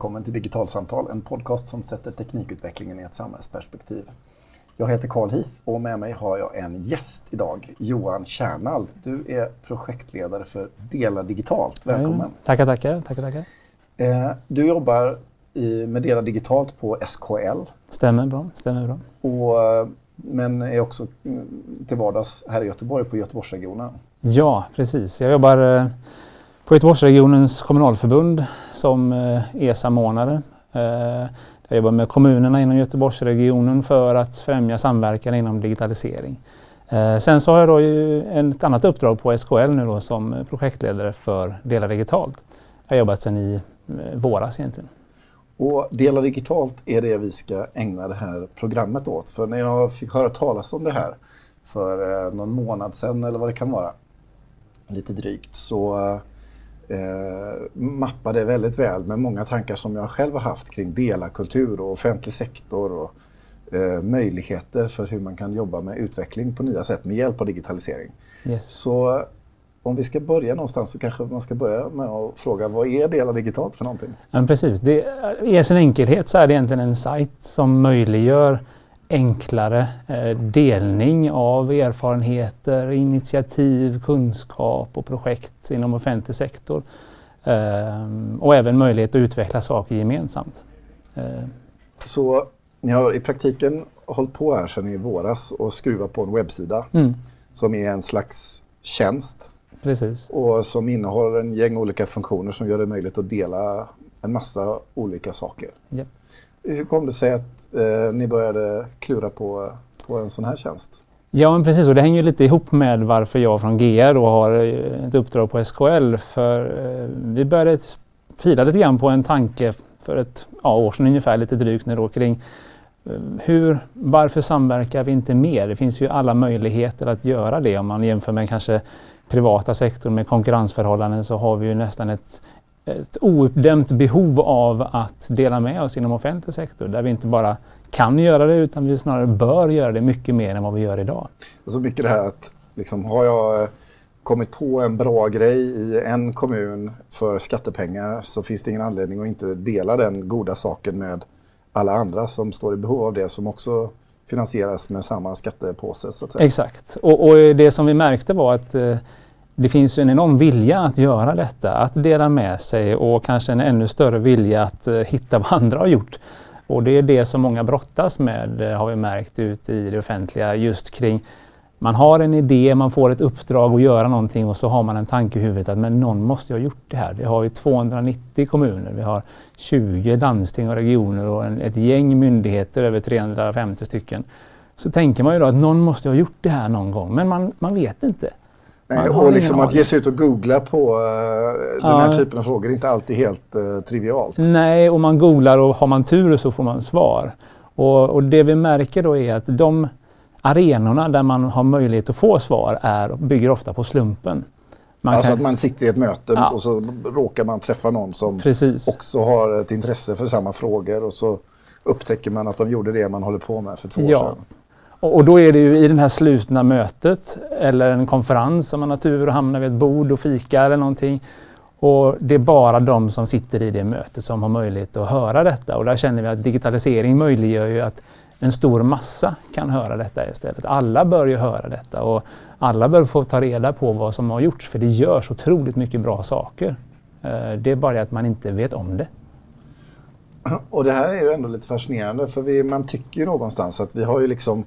välkommen till Digitalsamtal, en podcast som sätter teknikutvecklingen i ett samhällsperspektiv. Jag heter Carl Heath och med mig har jag en gäst idag, Johan Kärnald. Du är projektledare för Dela Digitalt. Välkommen! Mm, tackar, tackar. tackar, tackar. Eh, du jobbar i, med Dela Digitalt på SKL. Stämmer bra. Stämmer bra. Och, eh, men är också mm, till vardags här i Göteborg på Göteborgsregionen. Ja, precis. Jag jobbar eh, på Göteborgsregionens kommunalförbund som eh, är samordnare. Eh, jag jobbar med kommunerna inom Göteborgsregionen för att främja samverkan inom digitalisering. Eh, sen så har jag då ett annat uppdrag på SKL nu då som projektledare för Dela Digitalt. Jag har jobbat sedan i våras egentligen. Och Dela digitalt är det vi ska ägna det här programmet åt. För när jag fick höra talas om det här för någon månad sedan eller vad det kan vara, lite drygt, så mappade det väldigt väl med många tankar som jag själv har haft kring delakultur och offentlig sektor och eh, möjligheter för hur man kan jobba med utveckling på nya sätt med hjälp av digitalisering. Yes. Så om vi ska börja någonstans så kanske man ska börja med att fråga vad är Dela Digitalt för någonting? Ja, precis. Det, I sin enkelhet så är det egentligen en sajt som möjliggör enklare eh, delning av erfarenheter, initiativ, kunskap och projekt inom offentlig sektor. Eh, och även möjlighet att utveckla saker gemensamt. Eh. Så ni har i praktiken hållit på här sedan i våras och skruvat på en webbsida mm. som är en slags tjänst Precis. Och som innehåller en gäng olika funktioner som gör det möjligt att dela en massa olika saker. Yep. Hur kom det sig att eh, ni började klura på, på en sån här tjänst? Ja, men precis. Och det hänger lite ihop med varför jag från GR då har eh, ett uppdrag på SKL. För eh, vi började fila lite grann på en tanke för ett ja, år sedan ungefär, lite drygt nu då, kring eh, hur, varför samverkar vi inte mer? Det finns ju alla möjligheter att göra det om man jämför med kanske privata sektorn med konkurrensförhållanden så har vi ju nästan ett, ett ouppdämt behov av att dela med oss inom offentlig sektor där vi inte bara kan göra det utan vi snarare bör göra det mycket mer än vad vi gör idag. Så mycket det här att liksom, har jag kommit på en bra grej i en kommun för skattepengar så finns det ingen anledning att inte dela den goda saken med alla andra som står i behov av det som också finansieras med samma skattepåse. Exakt. Och, och det som vi märkte var att eh, det finns en enorm vilja att göra detta, att dela med sig och kanske en ännu större vilja att eh, hitta vad andra har gjort. Och det är det som många brottas med, eh, har vi märkt ute i det offentliga, just kring man har en idé, man får ett uppdrag att göra någonting och så har man en tanke i huvudet att men någon måste ju ha gjort det här. Vi har ju 290 kommuner, vi har 20 landsting och regioner och en, ett gäng myndigheter, över 350 stycken. Så tänker man ju då att någon måste ha gjort det här någon gång, men man, man vet inte. Nej, och liksom att ge sig ut och googla på uh, den här typen av frågor är inte alltid helt uh, trivialt. Nej, och man googlar och har man tur så får man svar. Och, och det vi märker då är att de arenorna där man har möjlighet att få svar är, bygger ofta på slumpen. Man alltså kan... att man sitter i ett möte ja. och så råkar man träffa någon som Precis. också har ett intresse för samma frågor och så upptäcker man att de gjorde det man håller på med för två ja. år sedan. Och, då är det ju i det här slutna mötet eller en konferens om man har tur och hamnar vid ett bord och fika eller någonting. Och det är bara de som sitter i det mötet som har möjlighet att höra detta och där känner vi att digitalisering möjliggör ju att en stor massa kan höra detta istället. Alla bör ju höra detta och alla bör få ta reda på vad som har gjorts för det görs otroligt mycket bra saker. Eh, det är bara det att man inte vet om det. Och det här är ju ändå lite fascinerande för vi, man tycker ju någonstans att vi har ju liksom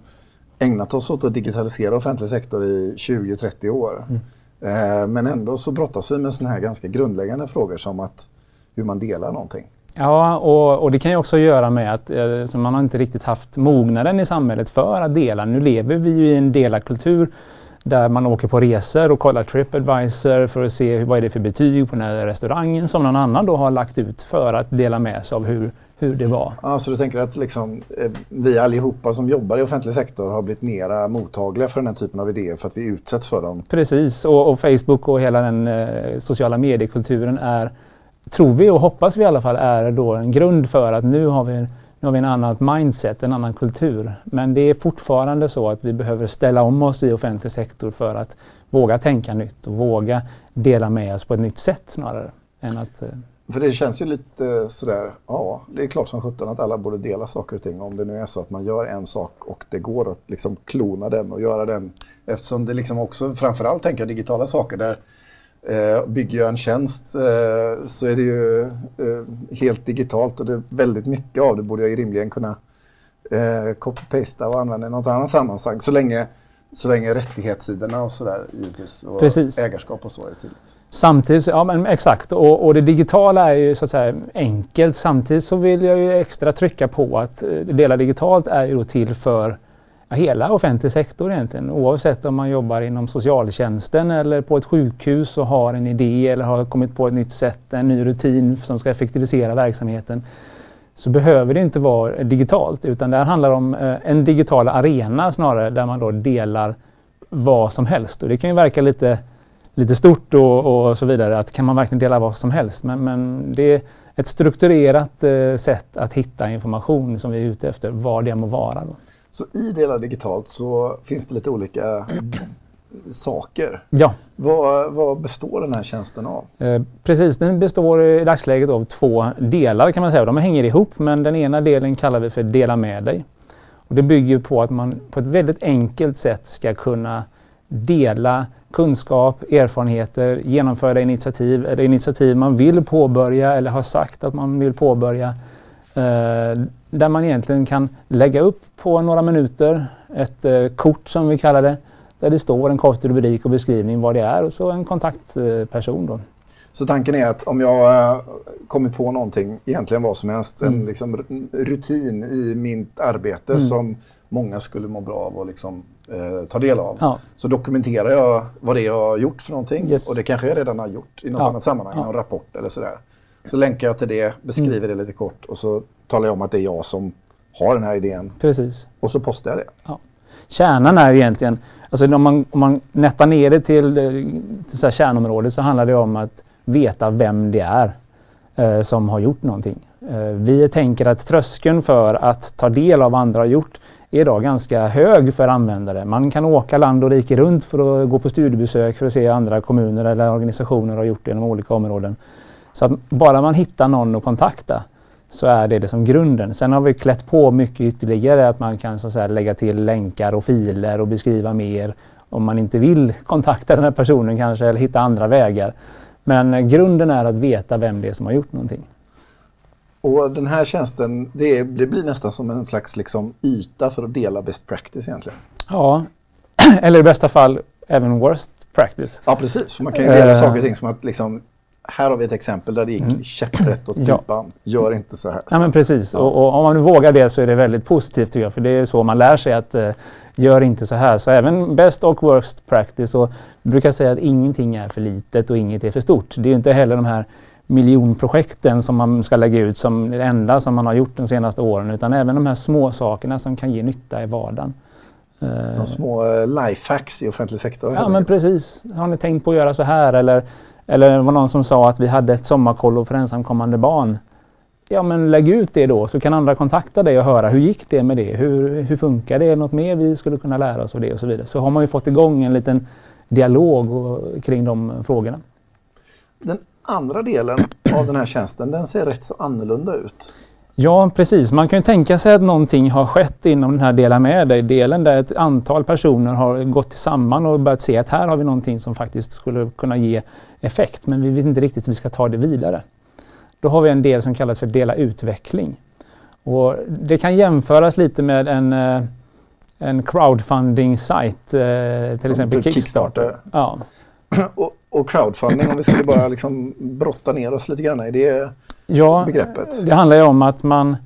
ägnat oss åt att digitalisera offentlig sektor i 20-30 år. Mm. Eh, men ändå så brottas vi med sådana här ganska grundläggande frågor som att hur man delar någonting. Ja, och, och, det kan ju också göra med att eh, man har inte riktigt haft mognaden i samhället för att dela. Nu lever vi ju i en delarkultur där man åker på resor och kollar Tripadvisor för att se vad är det för betyg på den här restaurangen som någon annan då har lagt ut för att dela med sig av hur, hur det var. Ja, så du tänker att liksom, eh, vi allihopa som jobbar i offentlig sektor har blivit mera mottagliga för den här typen av idéer för att vi utsätts för dem? Precis, och, och Facebook och hela den eh, sociala mediekulturen är tror vi och hoppas vi i alla fall är då en grund för att nu har vi, nu har vi en annat mindset, en annan kultur. Men det är fortfarande så att vi behöver ställa om oss i offentlig sektor för att våga tänka nytt och våga dela med oss på ett nytt sätt snarare än att eh, För det känns ju lite sådär, ja, det är klart som sjutton att alla borde dela saker och ting. Om det nu är så att man gör en sak och det går att liksom klona den och göra den. Eftersom det liksom också, framförallt tänker jag digitala saker där eh, bygger jag en tjänst eh, så är det ju eh, helt digitalt och det är väldigt mycket av det borde jag ju rimligen kunna eh, copy-pasta och använda i något annat sammanhang. Så länge, så länge rättighetssidorna och sådär givetvis och Precis. ägarskap och så är tydligt. Samtidigt, ja men exakt, och, och det digitala är ju så att säga enkelt. Samtidigt så vill jag ju extra trycka på att eh, Dela Digitalt är ju då till för hela offentlig sektor egentligen. Oavsett om man jobbar inom socialtjänsten eller på ett sjukhus och har en idé eller har kommit på ett nytt sätt, en ny rutin som ska effektivisera verksamheten. Så behöver det inte vara digitalt utan det här handlar om eh, en digital arena snarare där man då delar vad som helst. Och det kan ju verka lite lite stort och, och, så vidare. Att kan man verkligen dela vad som helst? Men, men det är ett strukturerat eh, sätt att hitta information som vi är ute efter, vad det må vara. Då. Så i Dela Digitalt så finns det lite olika saker. Ja. Vad, vad består den här tjänsten av? Eh, precis, den består i dagsläget av två delar kan man säga. De hänger ihop men den ena delen kallar vi för Dela med dig. Och det bygger på att man på ett väldigt enkelt sätt ska kunna dela kunskap, erfarenheter, genomföra initiativ eller initiativ man vill påbörja eller har sagt att man vill påbörja. Eh, där man egentligen kan lägga upp på några minuter ett eh, kort som vi kallar det. Där det står en kort rubrik och beskrivning vad det är och så en kontaktperson. Då. Så tanken är att om jag äh, kommit på någonting, egentligen vad som helst, mm. en liksom, rutin i mitt arbete mm. som många skulle må bra av att liksom, eh, ta del av. Ja. Så dokumenterar jag vad det är jag har gjort för någonting yes. och det kanske jag redan har gjort i något ja. annat sammanhang, ja. någon rapport eller sådär. Så länkar jag till det, beskriver mm. det lite kort och så talar jag om att det är jag som har den här idén. Precis. Och så postar jag det. Ja. Kärnan är egentligen, alltså om man, om man nättar ner det till, till så kärnområdet så handlar det om att veta vem det är eh, som har gjort någonting. Eh, vi tänker att tröskeln för att ta del av vad andra har gjort är idag ganska hög för användare. Man kan åka land och rike runt för att gå på studiebesök för att se andra kommuner eller organisationer har gjort det inom olika områden. Så att bara man hittar någon att kontakta så är det, liksom grunden. Sen har vi klätt på mycket ytterligare att man kan så att säga, lägga till länkar och filer och beskriva mer om man inte vill kontakta den här personen kanske eller hitta andra vägar. Men grunden är att veta vem det är som har gjort någonting. Och den här tjänsten, det, det, blir nästan som en slags liksom yta för att dela best practice egentligen. Ja, eller i bästa fall även worst practice. Ja, precis. Man kan ju dela uh, saker och ting som att liksom, här har vi ett exempel där det gick mm. käpprätt åt pipan. Ja. Gör inte så här. Ja, men precis. Ja. Och, och, om man nu vågar det så är det väldigt positivt tycker jag. För det är så man lär sig att uh, gör inte så här. Så även best och worst practice. Och jag brukar säga att ingenting är för litet och inget är för stort. Det är inte heller de här miljonprojekten som man ska lägga ut som det enda som man har gjort de senaste åren utan även de här små sakerna som kan ge nytta i vardagen. Som eh, små eh, lifehacks i offentlig sektor? Ja men precis. Har ni tänkt på att göra så här? Eller, eller det var någon som sa att vi hade ett sommarkollo för ensamkommande barn. Ja men lägg ut det då så kan andra kontakta dig och höra hur gick det med det? Hur, hur funkar det? Något mer vi skulle kunna lära oss av det och så vidare. Så har man ju fått igång en liten dialog och, kring de frågorna. Den andra delen av den här tjänsten, den ser rätt så annorlunda ut. Ja, precis. Man kan ju tänka sig att någonting har skett inom den här dela med dig-delen där ett antal personer har gått samman och börjat se att här har vi någonting som faktiskt skulle kunna ge effekt, men vi vet inte riktigt hur vi ska ta det vidare. Då har vi en del som kallas för dela utveckling. Och det kan jämföras lite med en, eh, en crowdfunding-sajt, eh, till exempel Kickstarter. Kickstarter. Ja. och, och crowdfunding, om vi skulle bara liksom brotta ner oss lite grann i det ja, begreppet? Det handlar ju om att man,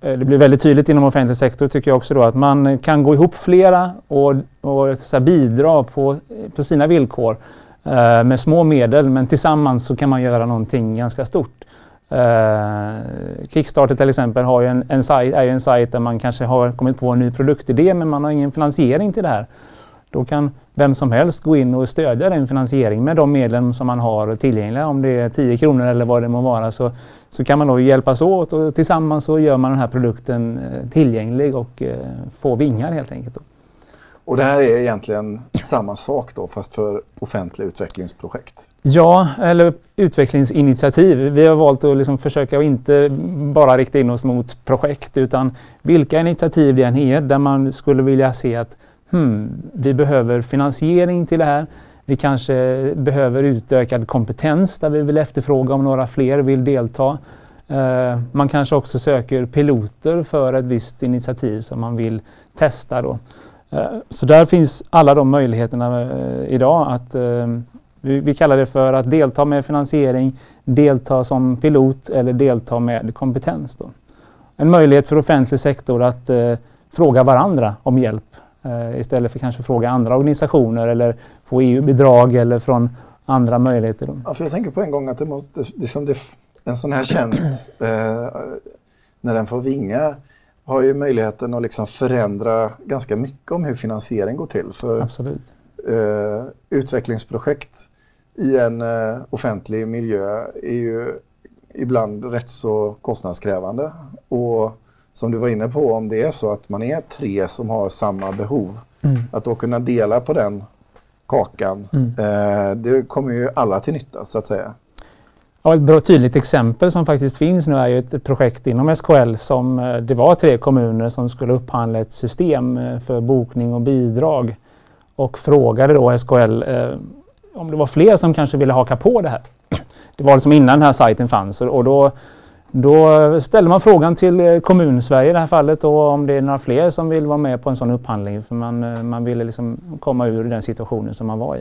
eh, det blir väldigt tydligt inom offentlig sektor tycker jag också då, att man kan gå ihop flera och, och så bidra på, på sina villkor eh, med små medel men tillsammans så kan man göra någonting ganska stort. Eh, Kickstarter till exempel har en, en sajt, är ju en sajt där man kanske har kommit på en ny produktidé men man har ingen finansiering till det här. Då kan vem som helst gå in och stödja den finansiering med de medlen som man har tillgängliga. Om det är 10 kronor eller vad det må vara så, så kan man då hjälpas åt och tillsammans så gör man den här produkten eh, tillgänglig och eh, får vingar helt enkelt. Då. Och det här är egentligen samma sak då fast för offentliga utvecklingsprojekt? Ja, eller utvecklingsinitiativ. Vi har valt att liksom försöka inte bara rikta in oss mot projekt utan vilka initiativ det än är där man skulle vilja se att hmm, vi behöver finansiering till det här. Vi kanske behöver utökad kompetens där vi vill efterfråga om några fler vill delta. Eh, man kanske också söker piloter för ett visst initiativ som man vill testa. Då. Eh, så där finns alla de möjligheterna uh, idag att vi, vi, kallar det för att delta med finansiering, delta som pilot eller delta med kompetens. Då. En möjlighet för offentlig sektor att fråga varandra om hjälp istället för kanske fråga andra organisationer eller få EU-bidrag eller från andra möjligheter. Ja, för jag tänker på en gång att det måste, liksom det, en sån här tjänst, eh, när den får vingar, har ju möjligheten att liksom förändra ganska mycket om hur finansiering går till. För Absolut. Eh, utvecklingsprojekt i en eh, offentlig miljö är ju ibland rätt så kostnadskrävande. Och som du var inne på, om det är så att man är tre som har samma behov, mm. att då kunna dela på den kakan, mm. eh, det kommer ju alla till nytta så att säga. Ja, ett bra tydligt exempel som faktiskt finns nu är ju ett projekt inom SKL som eh, det var tre kommuner som skulle upphandla ett system eh, för bokning och bidrag och frågade då SKL eh, om det var fler som kanske ville haka på det här. Det var liksom innan den här sajten fanns och då då ställer man frågan till eh, kommun-Sverige i det här fallet och om det är några fler som vill vara med på en sån upphandling. För man, eh, man ville liksom komma ur den situationen som man var i.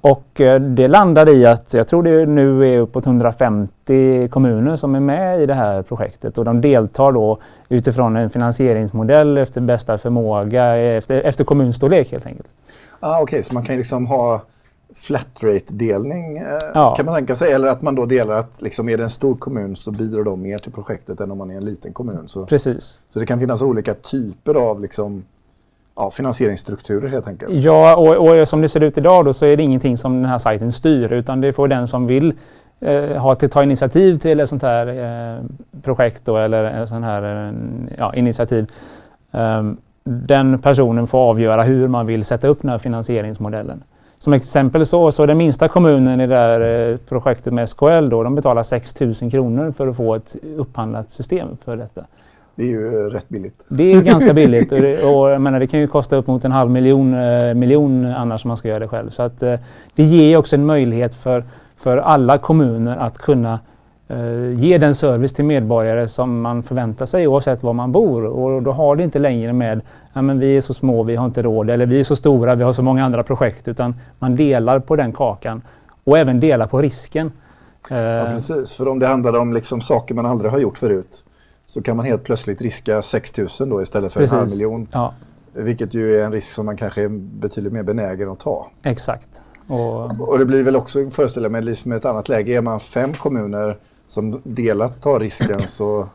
Och eh, det landade i att jag tror det nu är uppåt 150 kommuner som är med i det här projektet och de deltar då utifrån en finansieringsmodell efter bästa förmåga efter, efter kommunstorlek helt enkelt. Ah, Okej, okay. så man kan liksom ha flat rate-delning eh, ja. kan man tänka sig. Eller att man då delar att liksom, är det en stor kommun så bidrar de mer till projektet än om man är en liten kommun. Så, Precis. så det kan finnas olika typer av liksom, ja, finansieringsstrukturer helt enkelt. Ja, och, och, som det ser ut idag då så är det ingenting som den här sajten styr utan det får den som vill eh, ha till ta initiativ till ett sånt här eh, projekt då, eller en sån här eh, ja, initiativ. Um, den personen får avgöra hur man vill sätta upp den här finansieringsmodellen. Som exempel så, så den minsta kommunen i det här eh, projektet med SKL då, de betalar 6 000 kronor för att få ett upphandlat system för detta. Det är ju eh, rätt billigt. Det är ganska billigt och, det, och jag menar, det kan ju kosta upp mot en halv miljon, eh, miljon annars om man ska göra det själv. Så att, det ger också en möjlighet för, för alla kommuner att kunna eh, ge den service till medborgare som man förväntar sig oavsett var man bor. Och då har det inte längre med men vi är så små, vi har inte råd eller vi är så stora, vi har så många andra projekt. Utan man delar på den kakan och även delar på risken. Eh, ja, precis. För om det handlar om liksom saker man aldrig har gjort förut så kan man helt plötsligt riska 6 000 då istället för precis. en halv miljon. Ja. Vilket ju är en risk som man kanske är betydligt mer benägen att ta. Exakt. Och, och det blir väl också, föreställer mig, liksom ett annat läge. Är man fem kommuner som delat tar risken så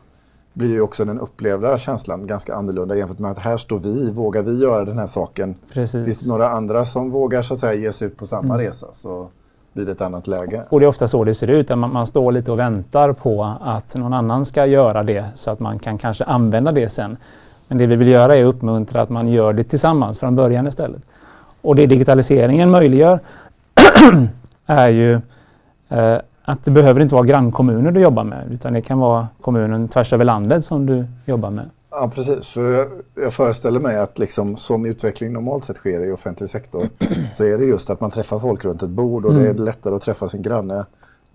blir ju också den upplevda känslan ganska annorlunda jämfört med att här står vi, vågar vi göra den här saken? Precis. Finns det några andra som vågar så att säga ge sig ut på samma mm. resa så blir det ett annat läge. Och det är ofta så det ser ut, man, man står lite och väntar på att någon annan ska göra det så att man kan kanske använda det sen. Men det vi vill göra är att uppmuntra att man gör det tillsammans från början istället. Och det digitaliseringen möjliggör är ju eh, att det behöver inte vara grannkommuner du jobbar med utan det kan vara kommunen tvärs över landet som du jobbar med. Ja precis, för jag, jag föreställer mig att liksom, som utveckling normalt sett sker i offentlig sektor så är det just att man träffar folk runt ett bord och mm. det är lättare att träffa sin granne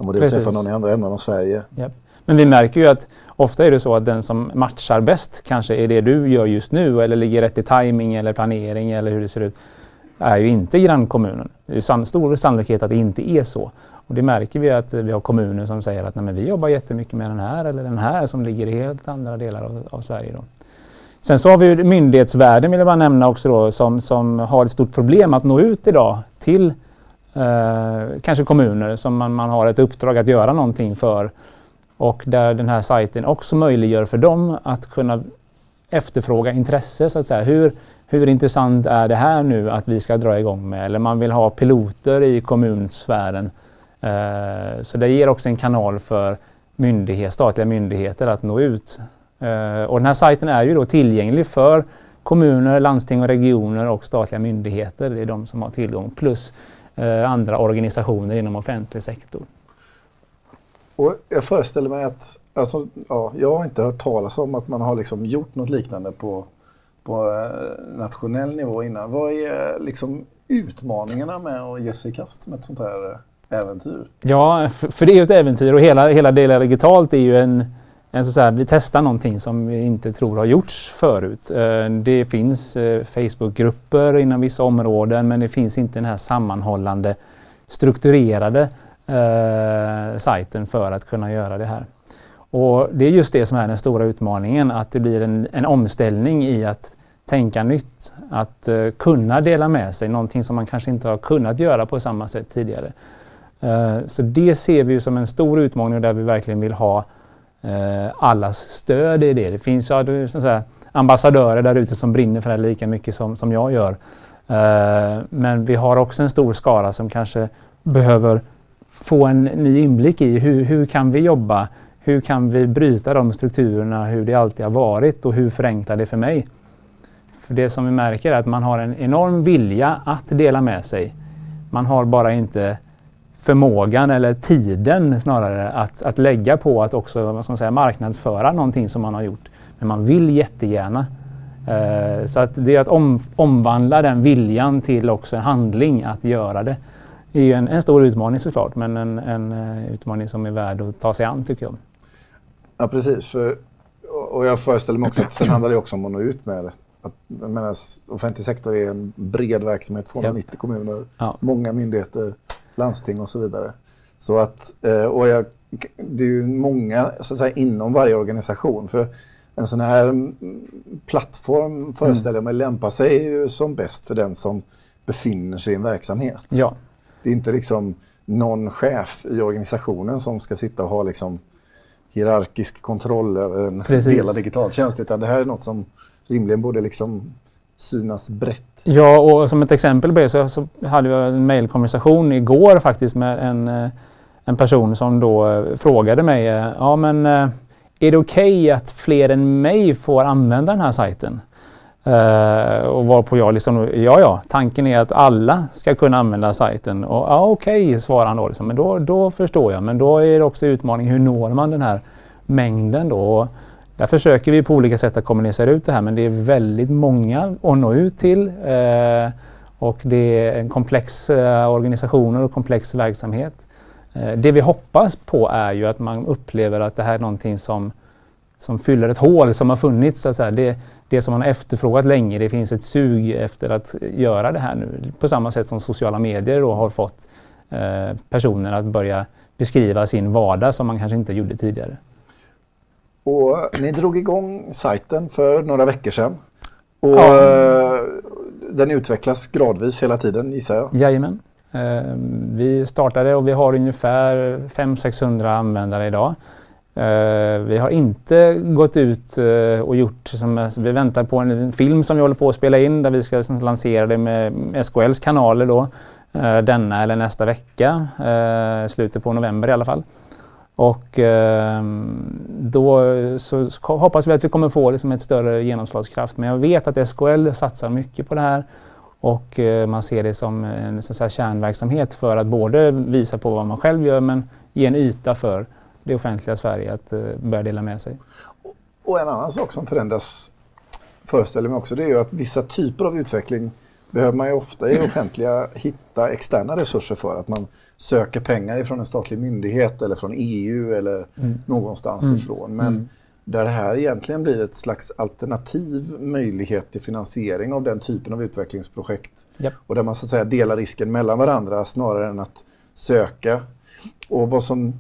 än att träffa någon i andra änden av Sverige. Yep. Men vi märker ju att ofta är det så att den som matchar bäst kanske är det du gör just nu eller ligger rätt i timing eller planering eller hur det ser ut är ju inte grannkommunen. Det är stor sannolikhet att det inte är så. Och det märker vi att vi har kommuner som säger att Nej, men vi jobbar jättemycket med den här eller den här som ligger i helt andra delar av, av Sverige. Då. Sen så har vi myndighetsvärlden vill jag bara nämna också då, som, som har ett stort problem att nå ut idag till eh, kanske kommuner som man, man har ett uppdrag att göra någonting för. Och där den här sajten också möjliggör för dem att kunna efterfråga intresse så att säga. Hur, hur intressant är det här nu att vi ska dra igång med? Eller man vill ha piloter i kommunsfären Eh, Eh, så det ger också en kanal för myndighet, statliga myndigheter att nå ut. Eh, och den här sajten är ju då tillgänglig för kommuner, landsting och regioner och statliga myndigheter. Det är de som har tillgång. Plus eh, andra organisationer inom offentlig sektor. Och jag föreställer mig att, alltså, ja, jag har inte hört talas om att man har liksom gjort något liknande på, på nationell nivå innan. Vad är liksom utmaningarna med att ge sig i kast med ett sånt här äventyr? Ja, för det är ju ett äventyr och hela, hela Dela Digitalt är ju en, en så här, vi testar någonting som vi inte tror har gjorts förut. Eh, det finns eh, Facebookgrupper inom vissa områden men det finns inte den här sammanhållande strukturerade eh, sajten för att kunna göra det här. Och Det är just det som är den stora utmaningen, att det blir en, en omställning i att tänka nytt, att eh, kunna dela med sig, någonting som man kanske inte har kunnat göra på samma sätt tidigare. Eh, så det ser vi som en stor utmaning där vi verkligen vill ha eh, allas stöd i det. Det finns ju eh, så säga, ambassadörer där ute som brinner för det lika mycket som, som jag gör. men vi har också en stor skara som kanske behöver få en ny inblick i hur, hur kan vi jobba? Hur kan vi bryta de strukturerna, hur det alltid har varit och hur förenklar det för mig? För det som vi märker är att man har en enorm vilja att dela med sig. Man har bara inte förmågan eller tiden snarare att, att lägga på att också vad ska man säga, marknadsföra någonting som man har gjort. Men man vill jättegärna. Eh, så att det är att om, omvandla den viljan till också en handling att göra det är ju en, en stor utmaning såklart, men en, en uh, utmaning som är värd att ta sig an tycker jag. Ja, precis. För, och jag föreställer mig också att sen handlar det också om att nå ut med det. Att, offentlig sektor är en bred verksamhet, 290 ja. kommuner, ja. många myndigheter, landsting och så vidare. Så att, eh, och jag, det är ju många så att säga, inom varje organisation. För en sån här plattform föreställer jag mig lämpar sig ju som bäst för den som befinner sig i en verksamhet. Ja. Det är inte liksom någon chef i organisationen som ska sitta och ha liksom hierarkisk kontroll över en Precis. delad digitaltjänst. Utan det här är något som rimligen borde liksom synas brett. Ja, och som ett exempel på det så, så hade jag en mejlkonversation igår faktiskt med en, eh, en person som då eh, frågade mig, eh, ja men är det okej okay att fler än mig får använda den här sajten? Uh, och varpå jag liksom, ja ja, tanken är att alla ska kunna använda sajten. Och ja okej, okay, svarar han då. Liksom. Men då, då förstår jag. Men då är det också utmaning, hur når man den här mängden då? Där försöker vi på olika sätt att kommunicera ut det här, men det är väldigt många att nå ut till. Eh, och det är en komplex organisation organisationer och komplex verksamhet. Eh, det vi hoppas på är ju att man upplever att det här är någonting som, som fyller ett hål som har funnits. Så att säga. Det, det som man har efterfrågat länge. Det finns ett sug efter att göra det här nu. På samma sätt som sociala medier då har fått personer att börja beskriva sin vardag som man kanske inte gjorde tidigare. Och ni drog igång sajten för några veckor sedan. Och ja. Eh, den utvecklas gradvis hela tiden gissar jag? Jajamän. Eh, vi startade och vi har ungefär 500-600 användare idag. Uh, vi har inte gått ut och gjort, som, vi väntar på en film som vi håller på att spela in där vi ska som, lansera det med SKLs kanaler då. Denna eller nästa vecka, slutet på november i alla fall. Och ehm, då så hoppas vi att vi kommer få liksom, ett större genomslagskraft. Men jag vet att SKL satsar mycket på det här och eh, man ser det som en så här, kärnverksamhet för att både visa på vad man själv gör men ge en yta för det offentliga Sverige att eh, börja dela med sig. Och en annan sak som förändras, föreställer mig också, det är ju att vissa typer av utveckling behöver man ju ofta i offentliga hitta externa resurser för. Att man söker pengar ifrån en statlig myndighet eller från EU eller mm. någonstans mm. ifrån. Men mm. där det här egentligen blir ett slags alternativ möjlighet till finansiering av den typen av utvecklingsprojekt. Yep. Och där man så att säga delar risken mellan varandra snarare än att söka. Och vad som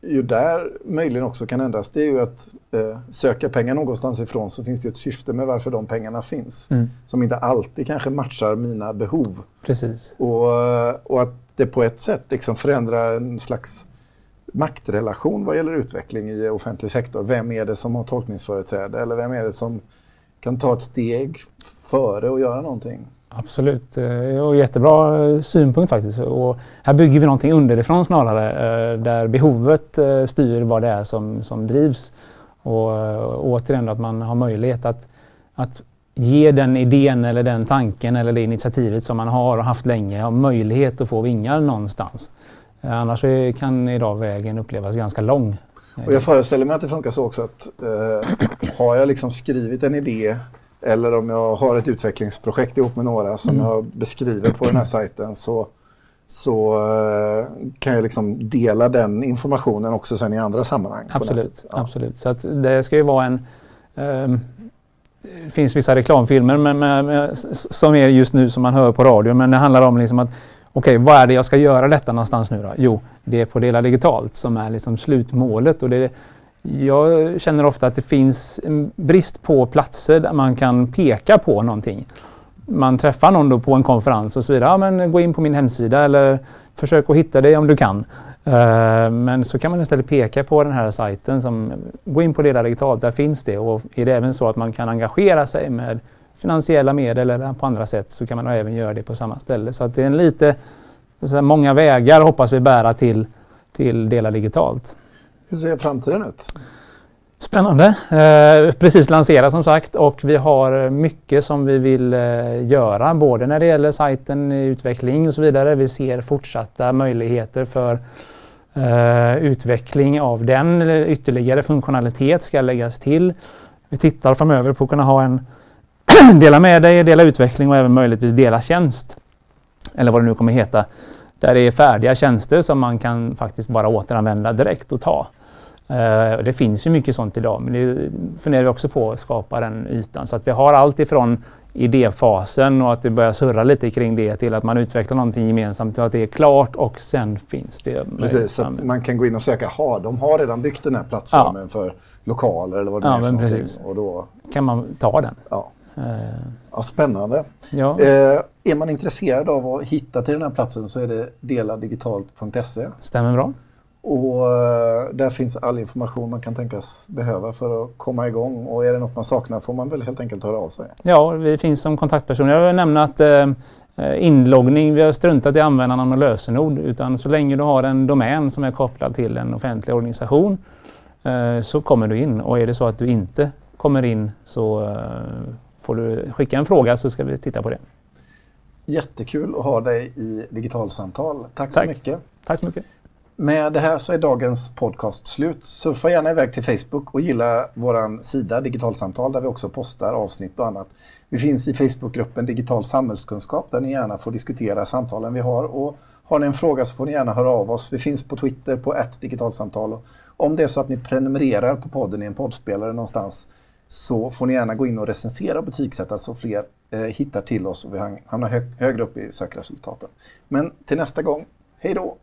ju där möjligen också kan ändras det är ju att eh, söka pengar någonstans ifrån så finns det ett syfte med varför de pengarna finns. Mm. Som inte alltid kanske matchar mina behov. Precis. Och, eh, och att det på ett sätt liksom förändrar en slags maktrelation vad gäller utveckling i offentlig sektor. Vem är det som har tolkningsföreträde eller vem är det som kan ta ett steg före och göra någonting? Absolut, eh, och jättebra eh, synpunkt faktiskt. Och här bygger vi någonting underifrån snarare, eh, där behovet styr vad det är som, som drivs. Och återigen att man har möjlighet att, att ge den idén eller den tanken eller det initiativet som man har och haft länge har möjlighet att få vingar någonstans. Annars kan idag vägen upplevas ganska lång. Och jag föreställer mig att det funkar så också att eh, har jag liksom skrivit en idé eller om jag har ett utvecklingsprojekt ihop med några som mm. jag beskriver på den här sajten så, så eh, kan jag liksom dela den informationen också sen i andra sammanhang. Absolut, ja. absolut. Så att det ska ju vara en um, det finns vissa reklamfilmer men, men, som är just nu som man hör på radio men det handlar om liksom att okej, okay, vad är det jag ska göra detta någonstans nu då? Jo, det är på Dela Digitalt som är liksom slutmålet. Och det, jag känner ofta att det finns en brist på platser där man kan peka på någonting. Man träffar någon då på en konferens och så vidare. Ja, men gå in på min hemsida eller försök att hitta det om du kan. Uh, men så kan man istället peka på den här sajten. Som, gå in på Dela Digitalt, där finns det. Och är det även så att man kan engagera sig med finansiella medel eller på andra sätt så kan man även göra det på samma ställe. Så att det är en lite, så många vägar hoppas vi bära till, till Dela Digitalt. Hur ser framtiden ut? Spännande. Eh, precis lanserat som sagt och vi har mycket som vi vill eh, göra både när det gäller sajten, utveckling och så vidare. Vi ser fortsatta möjligheter för eh, utveckling av den. Ytterligare funktionalitet ska läggas till. Vi tittar framöver på att kunna ha en dela med dig, dela utveckling och även möjligtvis dela tjänst. Eller vad det nu kommer heta. Där det är färdiga tjänster som man kan faktiskt bara återanvända direkt och ta. Uh, det finns ju mycket sånt idag men det funderar vi också på att skapa den ytan. Så att vi har allt ifrån idéfasen och att det börjar surra lite kring det till att man utvecklar någonting gemensamt till att det är klart och sen finns det Precis, så att man kan gå in och söka, ha, de har redan byggt den här plattformen ja. för lokaler eller vad det ja, är för precis. Och då kan man ta den. Ja. Eh, ja, spännande. Ja. Eh, är man intresserad av att hitta till den här platsen så är det deladigitalt.se. Stämmer bra. Och eh, där finns all information man kan tänkas behöva för att komma igång. Och är det något man saknar får man väl helt enkelt höra av sig. Ja, vi finns som kontaktperson. Jag vill nämna att eh, inloggning, vi har struntat i användarnamn och lösenord. Utan så länge du har en domän som är kopplad till en offentlig organisation eh, så kommer du in. Och är det så att du inte kommer in så eh, får du skicka en fråga så ska vi titta på det. Jättekul att ha dig i digitalsamtal. Tack, Tack. så mycket. Tack så mycket. Med det här så är dagens podcast slut. Surfa gärna iväg till Facebook och gilla vår sida Digitalsamtal där vi också postar avsnitt och annat. Vi finns i Facebookgruppen Digital samhällskunskap där ni gärna får diskutera samtalen vi har. Och har ni en fråga så får ni gärna höra av oss. Vi finns på Twitter på ett digitalsamtal. Om det är så att ni prenumererar på podden i en poddspelare någonstans så får ni gärna gå in och recensera och betygsätta så fler eh, hittar till oss och vi hamnar hög, högre upp i sökresultaten. Men till nästa gång, hej då!